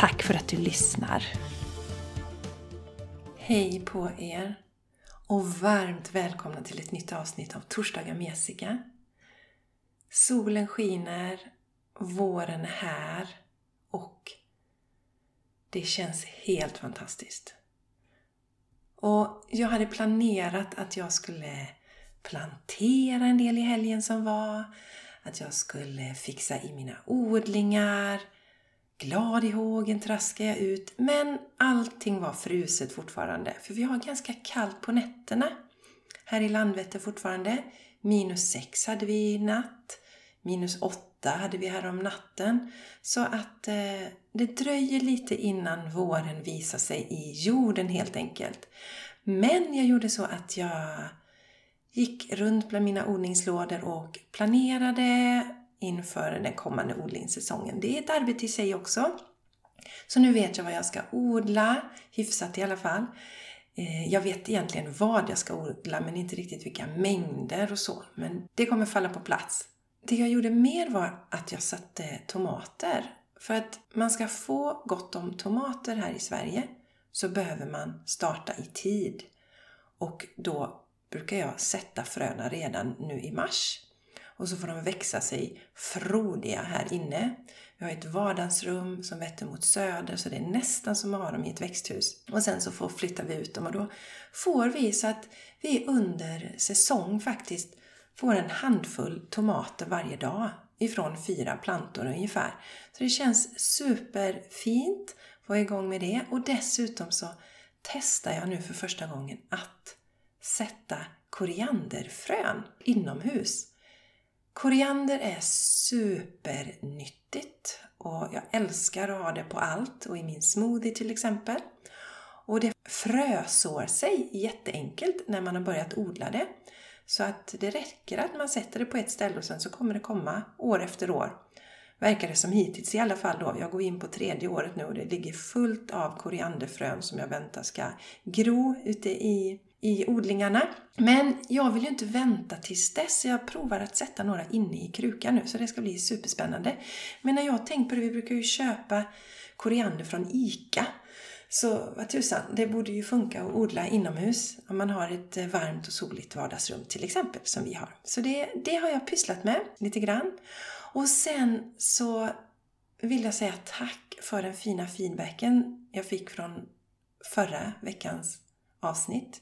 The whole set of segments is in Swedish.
Tack för att du lyssnar! Hej på er! Och varmt välkomna till ett nytt avsnitt av Torsdagar med Jessica. Solen skiner, våren är här och det känns helt fantastiskt. Och jag hade planerat att jag skulle plantera en del i helgen som var, att jag skulle fixa i mina odlingar, Glad i hågen traskade jag ut, men allting var fruset fortfarande. För vi har ganska kallt på nätterna. Här i Landvetter fortfarande. Minus 6 hade vi i natt. Minus 8 hade vi här om natten. Så att eh, det dröjer lite innan våren visar sig i jorden helt enkelt. Men jag gjorde så att jag gick runt bland mina odlingslådor och planerade inför den kommande odlingssäsongen. Det är ett arbete i sig också. Så nu vet jag vad jag ska odla, hyfsat i alla fall. Eh, jag vet egentligen vad jag ska odla men inte riktigt vilka mängder och så. Men det kommer falla på plats. Det jag gjorde mer var att jag satte tomater. För att man ska få gott om tomater här i Sverige så behöver man starta i tid. Och då brukar jag sätta fröna redan nu i mars. Och så får de växa sig frodiga här inne. Vi har ett vardagsrum som vetter mot söder så det är nästan som att ha dem i ett växthus. Och sen så får, flyttar vi ut dem och då får vi så att vi under säsong faktiskt får en handfull tomater varje dag ifrån fyra plantor ungefär. Så det känns superfint att få igång med det och dessutom så testar jag nu för första gången att sätta korianderfrön inomhus. Koriander är supernyttigt och jag älskar att ha det på allt och i min smoothie till exempel. Och det frösår sig jätteenkelt när man har börjat odla det. Så att det räcker att man sätter det på ett ställe och sen så kommer det komma år efter år. Verkar det som hittills i alla fall då. Jag går in på tredje året nu och det ligger fullt av korianderfrön som jag väntar ska gro ute i i odlingarna. Men jag vill ju inte vänta tills dess. Jag provar att sätta några inne i krukan nu så det ska bli superspännande. Men när jag har tänkt på det, vi brukar ju köpa koriander från ICA. Så vad tusan, det borde ju funka att odla inomhus om man har ett eh, varmt och soligt vardagsrum till exempel som vi har. Så det, det har jag pysslat med lite grann. Och sen så vill jag säga tack för den fina feedbacken jag fick från förra veckans avsnitt.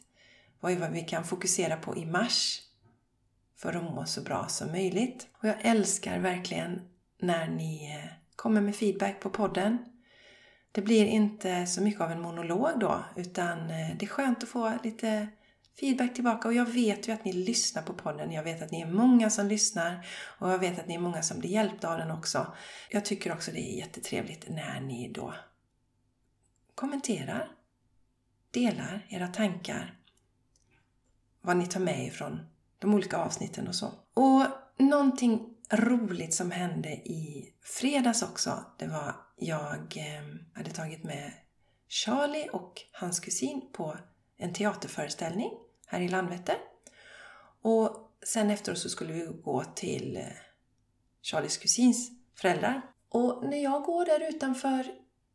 Vad är vad vi kan fokusera på i mars för att må så bra som möjligt. Och jag älskar verkligen när ni eh, kommer med feedback på podden. Det blir inte så mycket av en monolog då, utan eh, det är skönt att få lite feedback tillbaka. Och jag vet ju att ni lyssnar på podden. Jag vet att ni är många som lyssnar och jag vet att ni är många som blir hjälpta av den också. Jag tycker också det är jättetrevligt när ni då kommenterar, delar era tankar vad ni tar med ifrån de olika avsnitten och så. Och någonting roligt som hände i fredags också, det var jag eh, hade tagit med Charlie och hans kusin på en teaterföreställning här i Landvetter. Och sen efteråt så skulle vi gå till eh, Charlies kusins föräldrar. Och när jag går där utanför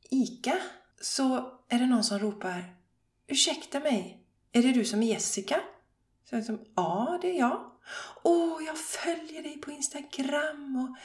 ICA så är det någon som ropar Ursäkta mig, är det du som är Jessica? Så jag ja, det är jag. Åh, jag följer dig på Instagram och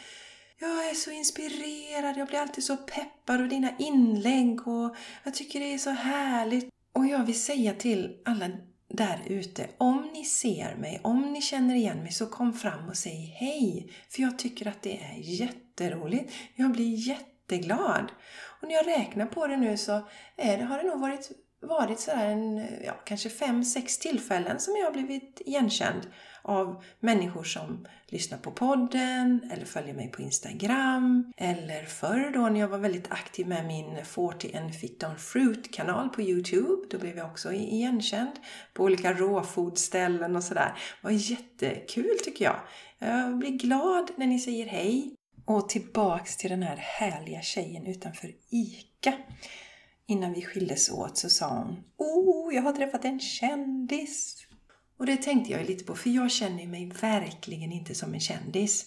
jag är så inspirerad. Jag blir alltid så peppad av dina inlägg och jag tycker det är så härligt. Och jag vill säga till alla där ute, om ni ser mig, om ni känner igen mig, så kom fram och säg hej. För jag tycker att det är jätteroligt. Jag blir jätteglad. Och när jag räknar på det nu så är det, har det nog varit varit sådär en, ja, kanske fem, sex tillfällen som jag har blivit igenkänd av människor som lyssnar på podden eller följer mig på Instagram. Eller förr då när jag var väldigt aktiv med min 40 and Fit on Fruit-kanal på Youtube. Då blev jag också igenkänd på olika råfodställen och sådär. Det var jättekul tycker jag. Jag blir glad när ni säger hej. Och tillbaks till den här härliga tjejen utanför ICA. Innan vi skildes åt så sa hon Oh, jag har träffat en kändis! Och det tänkte jag lite på, för jag känner mig verkligen inte som en kändis.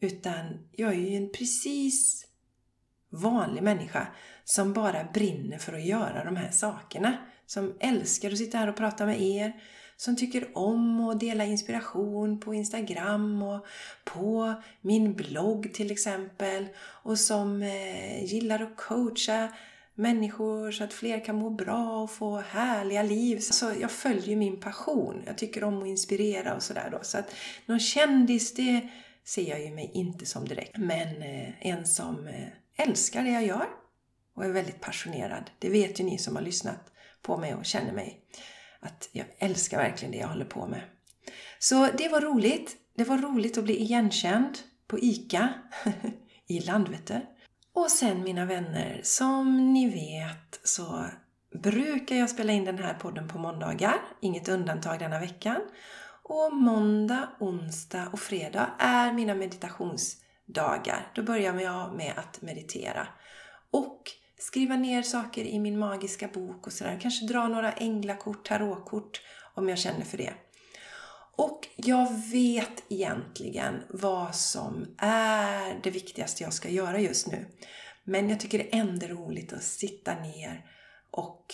Utan jag är ju en precis vanlig människa som bara brinner för att göra de här sakerna. Som älskar att sitta här och prata med er. Som tycker om att dela inspiration på Instagram och på min blogg till exempel. Och som eh, gillar att coacha människor så att fler kan må bra och få härliga liv. Så jag följer min passion. Jag tycker om att inspirera och sådär då. Så att någon kändis, det ser jag ju mig inte som direkt. Men eh, en som eh, älskar det jag gör och är väldigt passionerad. Det vet ju ni som har lyssnat på mig och känner mig. Att jag älskar verkligen det jag håller på med. Så det var roligt. Det var roligt att bli igenkänd på ICA i Landvetter. Och sen mina vänner, som ni vet så brukar jag spela in den här podden på måndagar, inget undantag denna veckan. Och måndag, onsdag och fredag är mina meditationsdagar. Då börjar jag med att meditera. Och skriva ner saker i min magiska bok och sådär. Kanske dra några änglakort, tarotkort om jag känner för det. Och jag vet egentligen vad som är det viktigaste jag ska göra just nu. Men jag tycker det är ändå roligt att sitta ner och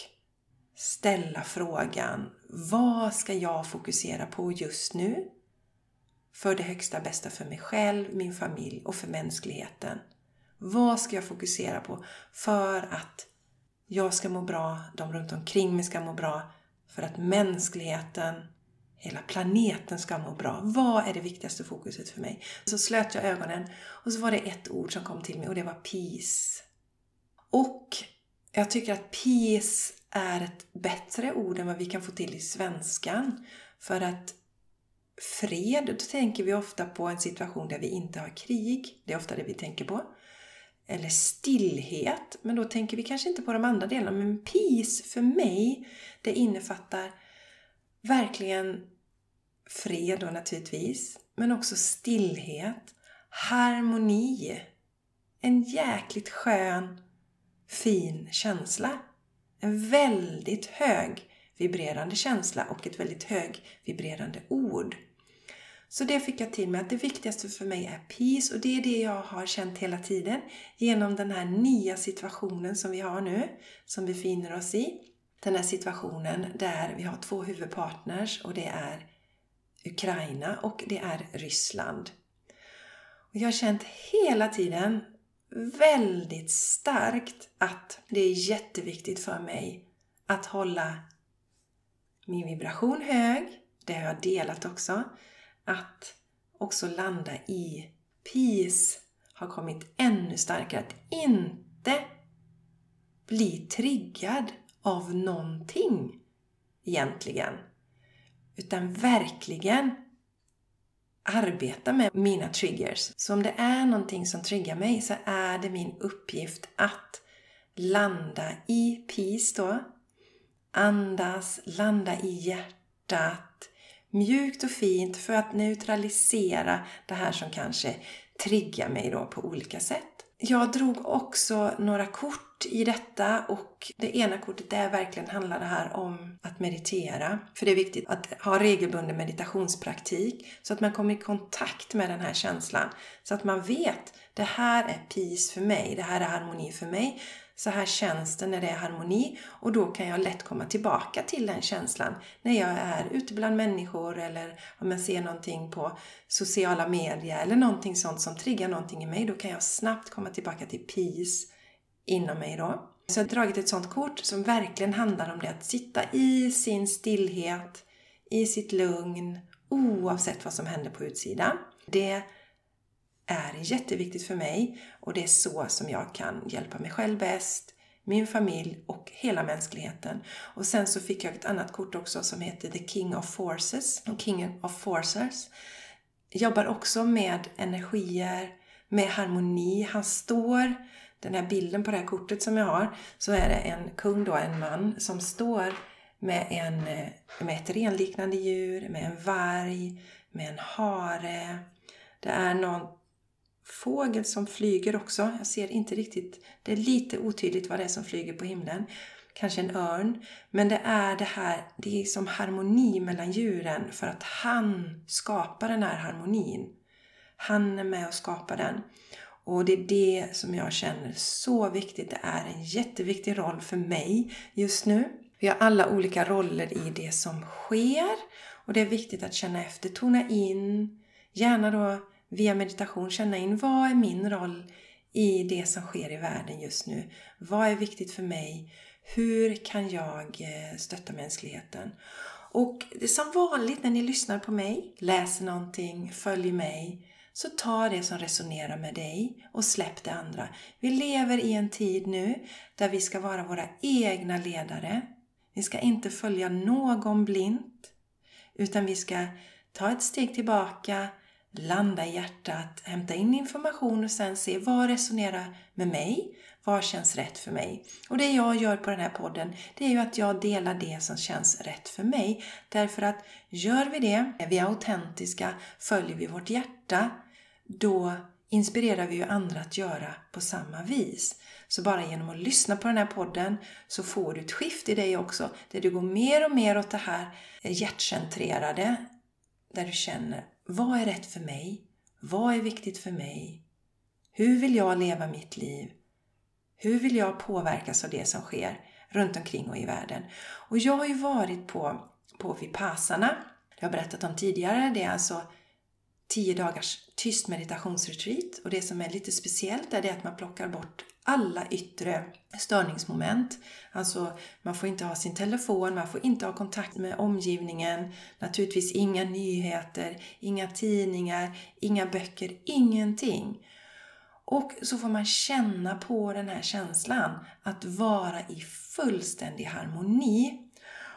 ställa frågan Vad ska jag fokusera på just nu? För det högsta bästa för mig själv, min familj och för mänskligheten. Vad ska jag fokusera på för att jag ska må bra, de runt omkring mig ska må bra, för att mänskligheten hela planeten ska må bra. Vad är det viktigaste fokuset för mig? Så slöt jag ögonen och så var det ett ord som kom till mig och det var peace. Och jag tycker att peace är ett bättre ord än vad vi kan få till i svenskan. För att fred, då tänker vi ofta på en situation där vi inte har krig. Det är ofta det vi tänker på. Eller stillhet, men då tänker vi kanske inte på de andra delarna. Men peace för mig, det innefattar verkligen fred då naturligtvis, men också stillhet, harmoni. En jäkligt skön, fin känsla. En väldigt hög vibrerande känsla och ett väldigt hög vibrerande ord. Så det fick jag till mig att det viktigaste för mig är peace och det är det jag har känt hela tiden genom den här nya situationen som vi har nu, som vi befinner oss i den här situationen där vi har två huvudpartners och det är Ukraina och det är Ryssland. Och jag har känt hela tiden väldigt starkt att det är jätteviktigt för mig att hålla min vibration hög. Det har jag delat också. Att också landa i peace har kommit ännu starkare. Att inte bli triggad av någonting egentligen. Utan verkligen arbeta med mina triggers. Så om det är någonting som triggar mig så är det min uppgift att landa i peace då. Andas, landa i hjärtat. Mjukt och fint för att neutralisera det här som kanske triggar mig då på olika sätt. Jag drog också några kort i detta och det ena kortet där verkligen handlar det här om att meditera. För det är viktigt att ha regelbunden meditationspraktik så att man kommer i kontakt med den här känslan. Så att man vet, det här är peace för mig, det här är harmoni för mig. Så här känns det när det är harmoni och då kan jag lätt komma tillbaka till den känslan när jag är ute bland människor eller om jag ser någonting på sociala medier eller någonting sånt som triggar någonting i mig. Då kan jag snabbt komma tillbaka till peace inom mig då. Så jag har dragit ett sånt kort som verkligen handlar om det att sitta i sin stillhet, i sitt lugn, oavsett vad som händer på utsidan. Det är jätteviktigt för mig och det är så som jag kan hjälpa mig själv bäst, min familj och hela mänskligheten. Och sen så fick jag ett annat kort också som heter The King of Forces, King of Forcers. Jobbar också med energier, med harmoni. Han står, den här bilden på det här kortet som jag har, så är det en kung då, en man, som står med, en, med ett renliknande djur, med en varg, med en hare. Det är någon fågel som flyger också. Jag ser inte riktigt, det är lite otydligt vad det är som flyger på himlen. Kanske en örn. Men det är det här, det är som harmoni mellan djuren för att han skapar den här harmonin. Han är med och skapar den. Och det är det som jag känner så viktigt. Det är en jätteviktig roll för mig just nu. Vi har alla olika roller i det som sker. Och det är viktigt att känna efter, tona in, gärna då via meditation känna in vad är min roll i det som sker i världen just nu? Vad är viktigt för mig? Hur kan jag eh, stötta mänskligheten? Och det är som vanligt när ni lyssnar på mig, läser någonting, följer mig, så ta det som resonerar med dig och släpp det andra. Vi lever i en tid nu där vi ska vara våra egna ledare. Vi ska inte följa någon blint, utan vi ska ta ett steg tillbaka, landa i hjärtat, hämta in information och sen se vad resonerar med mig? Vad känns rätt för mig? Och det jag gör på den här podden, det är ju att jag delar det som känns rätt för mig. Därför att gör vi det, är vi autentiska, följer vi vårt hjärta, då inspirerar vi ju andra att göra på samma vis. Så bara genom att lyssna på den här podden så får du ett skift i dig också, där du går mer och mer åt det här hjärtcentrerade, där du känner vad är rätt för mig? Vad är viktigt för mig? Hur vill jag leva mitt liv? Hur vill jag påverkas av det som sker runt omkring och i världen? Och jag har ju varit på, på Vipassana, det har jag berättat om tidigare. Det är alltså 10 dagars tyst meditationsretreat och det som är lite speciellt är det att man plockar bort alla yttre störningsmoment. Alltså, man får inte ha sin telefon, man får inte ha kontakt med omgivningen, naturligtvis inga nyheter, inga tidningar, inga böcker, ingenting. Och så får man känna på den här känslan att vara i fullständig harmoni.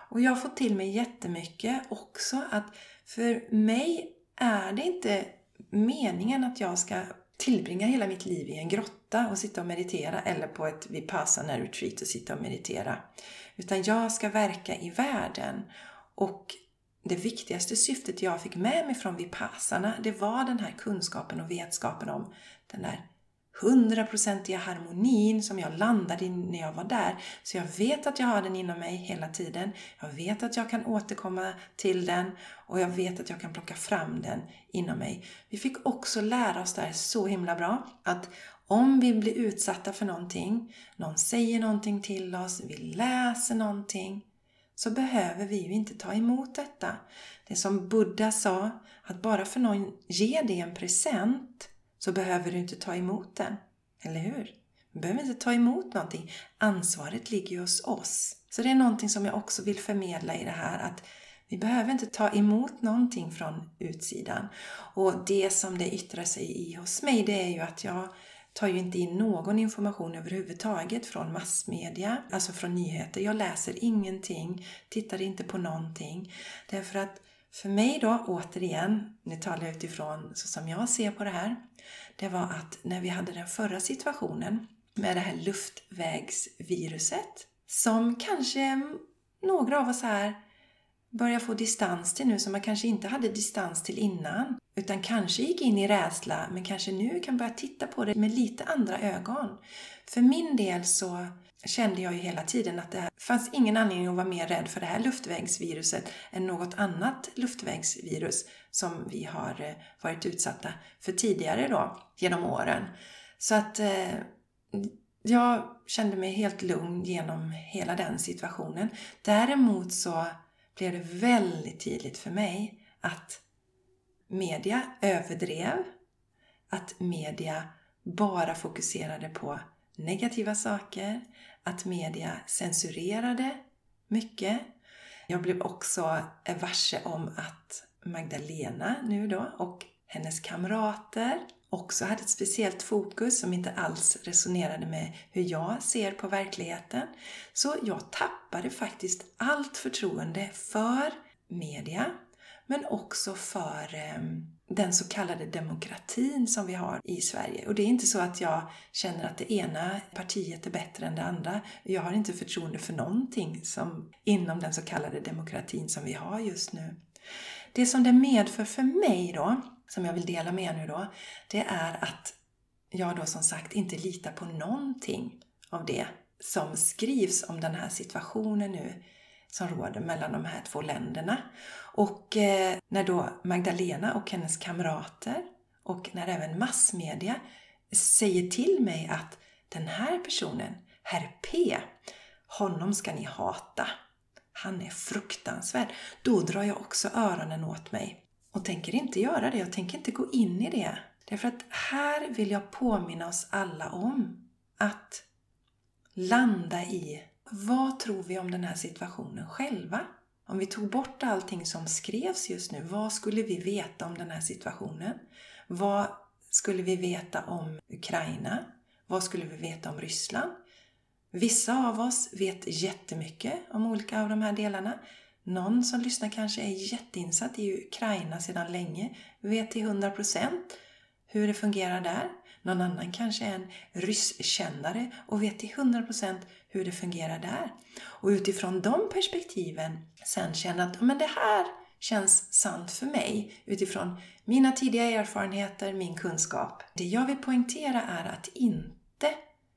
Och jag har fått till mig jättemycket också att för mig är det inte meningen att jag ska tillbringa hela mitt liv i en grotta och sitta och meditera eller på ett vipassana retreat och sitta och meditera. Utan jag ska verka i världen. Och det viktigaste syftet jag fick med mig från vipassana, det var den här kunskapen och vetskapen om den där hundraprocentiga harmonin som jag landade i när jag var där. Så jag vet att jag har den inom mig hela tiden. Jag vet att jag kan återkomma till den och jag vet att jag kan plocka fram den inom mig. Vi fick också lära oss där så himla bra att om vi blir utsatta för någonting, någon säger någonting till oss, vi läser någonting, så behöver vi ju inte ta emot detta. Det som Buddha sa, att bara för någon ger dig en present så behöver du inte ta emot den. Eller hur? Du behöver inte ta emot någonting. Ansvaret ligger ju hos oss. Så det är någonting som jag också vill förmedla i det här att vi behöver inte ta emot någonting från utsidan. Och det som det yttrar sig i hos mig det är ju att jag tar ju inte in någon information överhuvudtaget från massmedia, alltså från nyheter. Jag läser ingenting, tittar inte på någonting. Därför att för mig då, återigen, nu talar jag utifrån så som jag ser på det här, det var att när vi hade den förra situationen med det här luftvägsviruset som kanske några av oss här börjar få distans till nu som man kanske inte hade distans till innan. Utan kanske gick in i rädsla men kanske nu kan börja titta på det med lite andra ögon. För min del så kände jag ju hela tiden att det fanns ingen anledning att vara mer rädd för det här luftvägsviruset än något annat luftvägsvirus som vi har eh, varit utsatta för tidigare då genom åren. Så att eh, jag kände mig helt lugn genom hela den situationen. Däremot så blev det väldigt tydligt för mig att media överdrev, att media bara fokuserade på negativa saker, att media censurerade mycket. Jag blev också varse om att Magdalena nu då och hennes kamrater också hade ett speciellt fokus som inte alls resonerade med hur jag ser på verkligheten. Så jag tappade faktiskt allt förtroende för media, men också för eh, den så kallade demokratin som vi har i Sverige. Och det är inte så att jag känner att det ena partiet är bättre än det andra. Jag har inte förtroende för någonting som, inom den så kallade demokratin som vi har just nu. Det som det medför för mig då, som jag vill dela med er nu då, det är att jag då som sagt inte litar på någonting av det som skrivs om den här situationen nu som råder mellan de här två länderna. Och eh, när då Magdalena och hennes kamrater och när även massmedia säger till mig att den här personen, herr P, honom ska ni hata. Han är fruktansvärd. Då drar jag också öronen åt mig och tänker inte göra det. Jag tänker inte gå in i det. Därför att här vill jag påminna oss alla om att landa i vad tror vi om den här situationen själva? Om vi tog bort allting som skrevs just nu, vad skulle vi veta om den här situationen? Vad skulle vi veta om Ukraina? Vad skulle vi veta om Ryssland? Vissa av oss vet jättemycket om olika av de här delarna. Någon som lyssnar kanske är jätteinsatt i Ukraina sedan länge, vet till 100% hur det fungerar där. Någon annan kanske är en rysskännare och vet till 100% hur det fungerar där. Och utifrån de perspektiven sen känna att men det här känns sant för mig utifrån mina tidiga erfarenheter, min kunskap. Det jag vill poängtera är att inte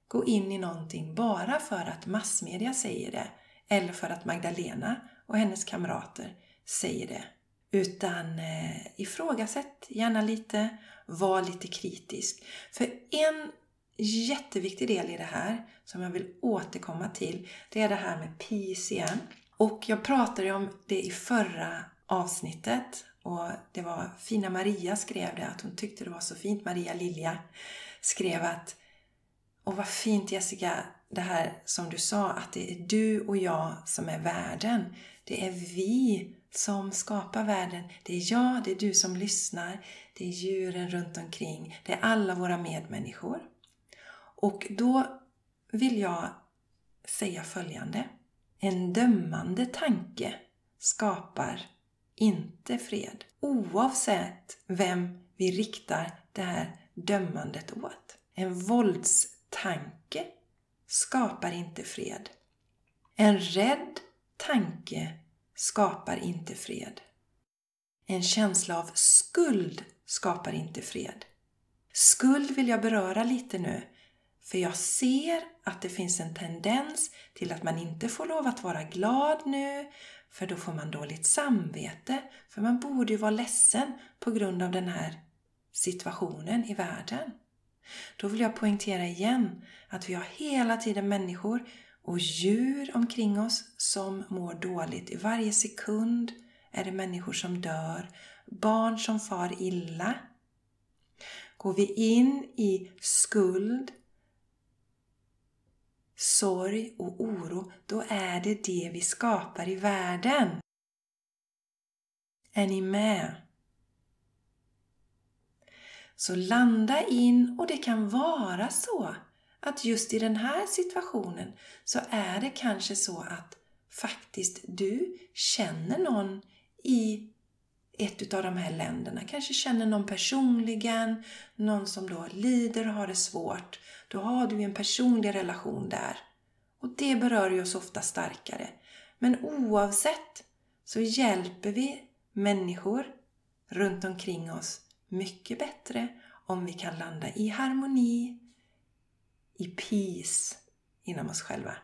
gå in i någonting bara för att massmedia säger det eller för att Magdalena och hennes kamrater säger det. Utan eh, ifrågasätt gärna lite, var lite kritisk. För en jätteviktig del i det här, som jag vill återkomma till, det är det här med peace igen. Och jag pratade om det i förra avsnittet och det var fina Maria skrev det, att hon tyckte det var så fint. Maria Lilja skrev att och vad fint Jessica, det här som du sa, att det är du och jag som är världen. Det är vi som skapar världen. Det är jag, det är du som lyssnar, det är djuren runt omkring, det är alla våra medmänniskor. Och då vill jag säga följande. En dömande tanke skapar inte fred. Oavsett vem vi riktar det här dömandet åt. En våldstanke skapar inte fred. En rädd tanke skapar inte fred. En känsla av skuld skapar inte fred. Skuld vill jag beröra lite nu, för jag ser att det finns en tendens till att man inte får lov att vara glad nu, för då får man dåligt samvete, för man borde ju vara ledsen på grund av den här situationen i världen. Då vill jag poängtera igen att vi har hela tiden människor och djur omkring oss som mår dåligt. I varje sekund är det människor som dör, barn som far illa. Går vi in i skuld, sorg och oro, då är det det vi skapar i världen. Är ni med? Så landa in och det kan vara så att just i den här situationen så är det kanske så att faktiskt du känner någon i ett av de här länderna. Kanske känner någon personligen, någon som då lider och har det svårt. Då har du en personlig relation där. Och det berör ju oss ofta starkare. Men oavsett så hjälper vi människor runt omkring oss mycket bättre om vi kan landa i harmoni, i peace inom oss själva.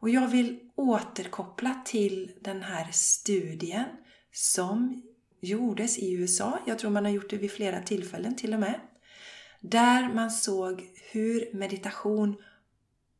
Och jag vill återkoppla till den här studien som gjordes i USA. Jag tror man har gjort det vid flera tillfällen till och med. Där man såg hur meditation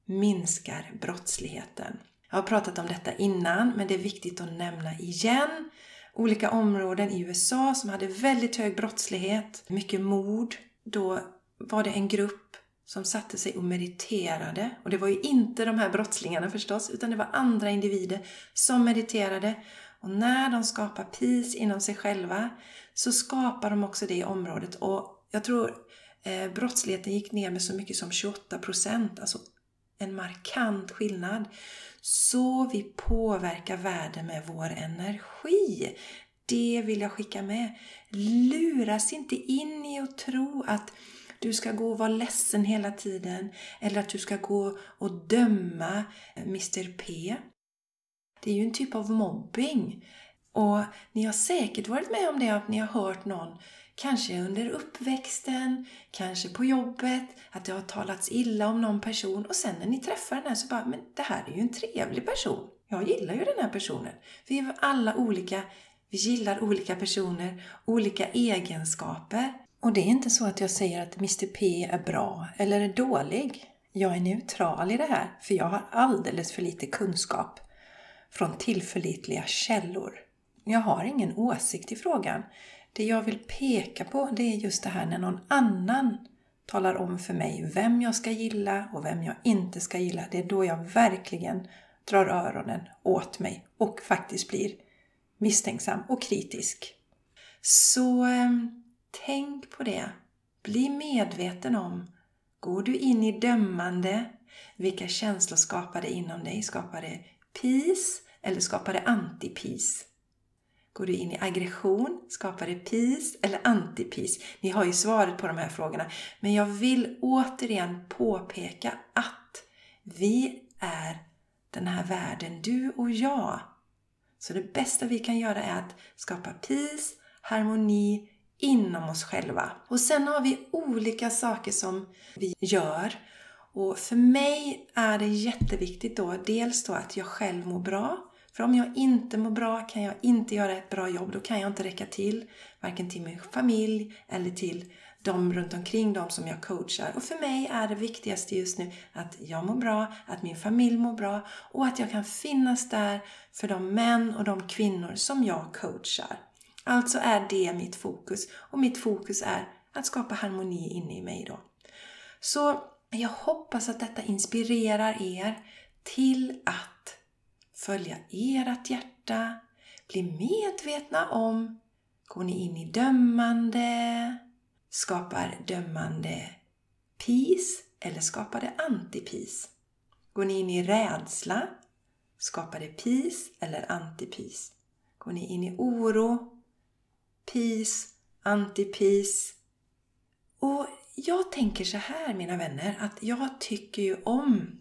minskar brottsligheten. Jag har pratat om detta innan, men det är viktigt att nämna igen. Olika områden i USA som hade väldigt hög brottslighet, mycket mord. Då var det en grupp som satte sig och mediterade. Och det var ju inte de här brottslingarna förstås, utan det var andra individer som mediterade. Och när de skapar peace inom sig själva så skapar de också det i området. Och jag tror eh, brottsligheten gick ner med så mycket som 28 procent, alltså en markant skillnad. Så vi påverkar världen med vår energi. Det vill jag skicka med. Luras inte in i att tro att du ska gå och vara ledsen hela tiden eller att du ska gå och döma eh, Mr P. Det är ju en typ av mobbing. Och ni har säkert varit med om det, att ni har hört någon, kanske under uppväxten, kanske på jobbet, att det har talats illa om någon person och sen när ni träffar den här så bara, men det här är ju en trevlig person. Jag gillar ju den här personen. Vi är alla olika, vi gillar olika personer, olika egenskaper. Och det är inte så att jag säger att Mr P är bra eller är dålig. Jag är neutral i det här, för jag har alldeles för lite kunskap från tillförlitliga källor. Jag har ingen åsikt i frågan. Det jag vill peka på det är just det här när någon annan talar om för mig vem jag ska gilla och vem jag inte ska gilla. Det är då jag verkligen drar öronen åt mig och faktiskt blir misstänksam och kritisk. Så ehm, tänk på det. Bli medveten om, går du in i dömande, vilka känslor skapar det inom dig? Skapar det peace eller skapar det anti-peace? Går du in i aggression? Skapar det peace eller anti-peace? Ni har ju svaret på de här frågorna. Men jag vill återigen påpeka att vi är den här världen, du och jag. Så det bästa vi kan göra är att skapa peace, harmoni inom oss själva. Och sen har vi olika saker som vi gör. Och för mig är det jätteviktigt då, dels då att jag själv mår bra. För om jag inte mår bra kan jag inte göra ett bra jobb. Då kan jag inte räcka till, varken till min familj eller till de runt omkring dem som jag coachar. Och för mig är det viktigaste just nu att jag mår bra, att min familj mår bra och att jag kan finnas där för de män och de kvinnor som jag coachar. Alltså är det mitt fokus och mitt fokus är att skapa harmoni inne i mig då. Så jag hoppas att detta inspirerar er till att följa ert hjärta, bli medvetna om, går ni in i dömande, skapar dömande peace eller skapar det anti-peace? Går ni in i rädsla, skapar det peace eller anti-peace? Går ni in i oro, peace, anti-peace? Och jag tänker så här mina vänner, att jag tycker ju om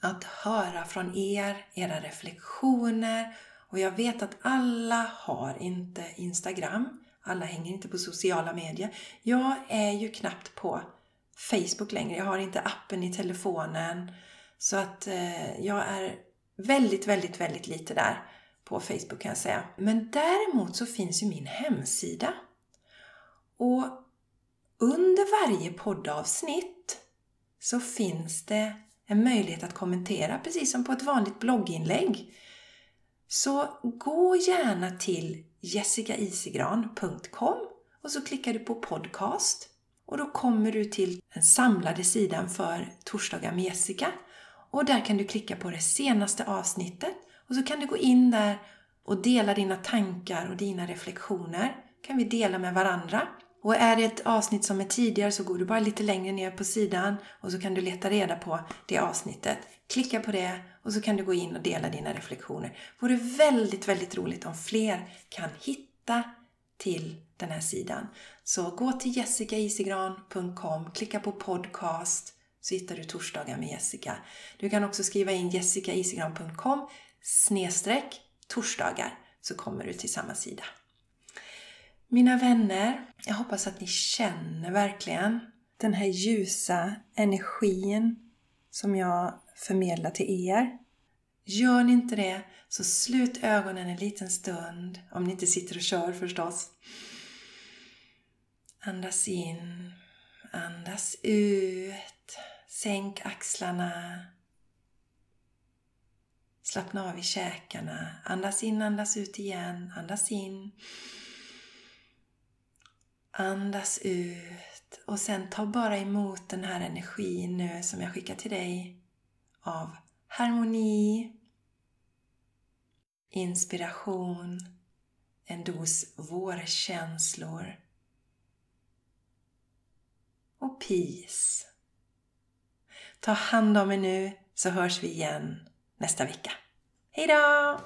att höra från er, era reflektioner. Och jag vet att alla har inte Instagram. Alla hänger inte på sociala medier. Jag är ju knappt på Facebook längre. Jag har inte appen i telefonen. Så att eh, jag är väldigt, väldigt, väldigt lite där på Facebook kan jag säga. Men däremot så finns ju min hemsida. Och under varje poddavsnitt så finns det en möjlighet att kommentera, precis som på ett vanligt blogginlägg. Så gå gärna till jessicaisigran.com och så klickar du på podcast och då kommer du till den samlade sidan för Torsdagar med Jessica och där kan du klicka på det senaste avsnittet och så kan du gå in där och dela dina tankar och dina reflektioner. kan vi dela med varandra. Och är det ett avsnitt som är tidigare så går du bara lite längre ner på sidan och så kan du leta reda på det avsnittet. Klicka på det och så kan du gå in och dela dina reflektioner. Det vore väldigt, väldigt roligt om fler kan hitta till den här sidan. Så gå till jessicaisigran.com, klicka på podcast så hittar du torsdagar med Jessica. Du kan också skriva in jessicaisigran.com snedstreck torsdagar så kommer du till samma sida. Mina vänner, jag hoppas att ni känner verkligen den här ljusa energin som jag förmedlar till er. Gör ni inte det, så slut ögonen en liten stund, om ni inte sitter och kör förstås. Andas in, andas ut, sänk axlarna. Slappna av i käkarna, andas in, andas ut igen, andas in. Andas ut och sen ta bara emot den här energin nu som jag skickar till dig av harmoni, inspiration, en dos vårkänslor. och peace. Ta hand om er nu så hörs vi igen nästa vecka. Hejdå!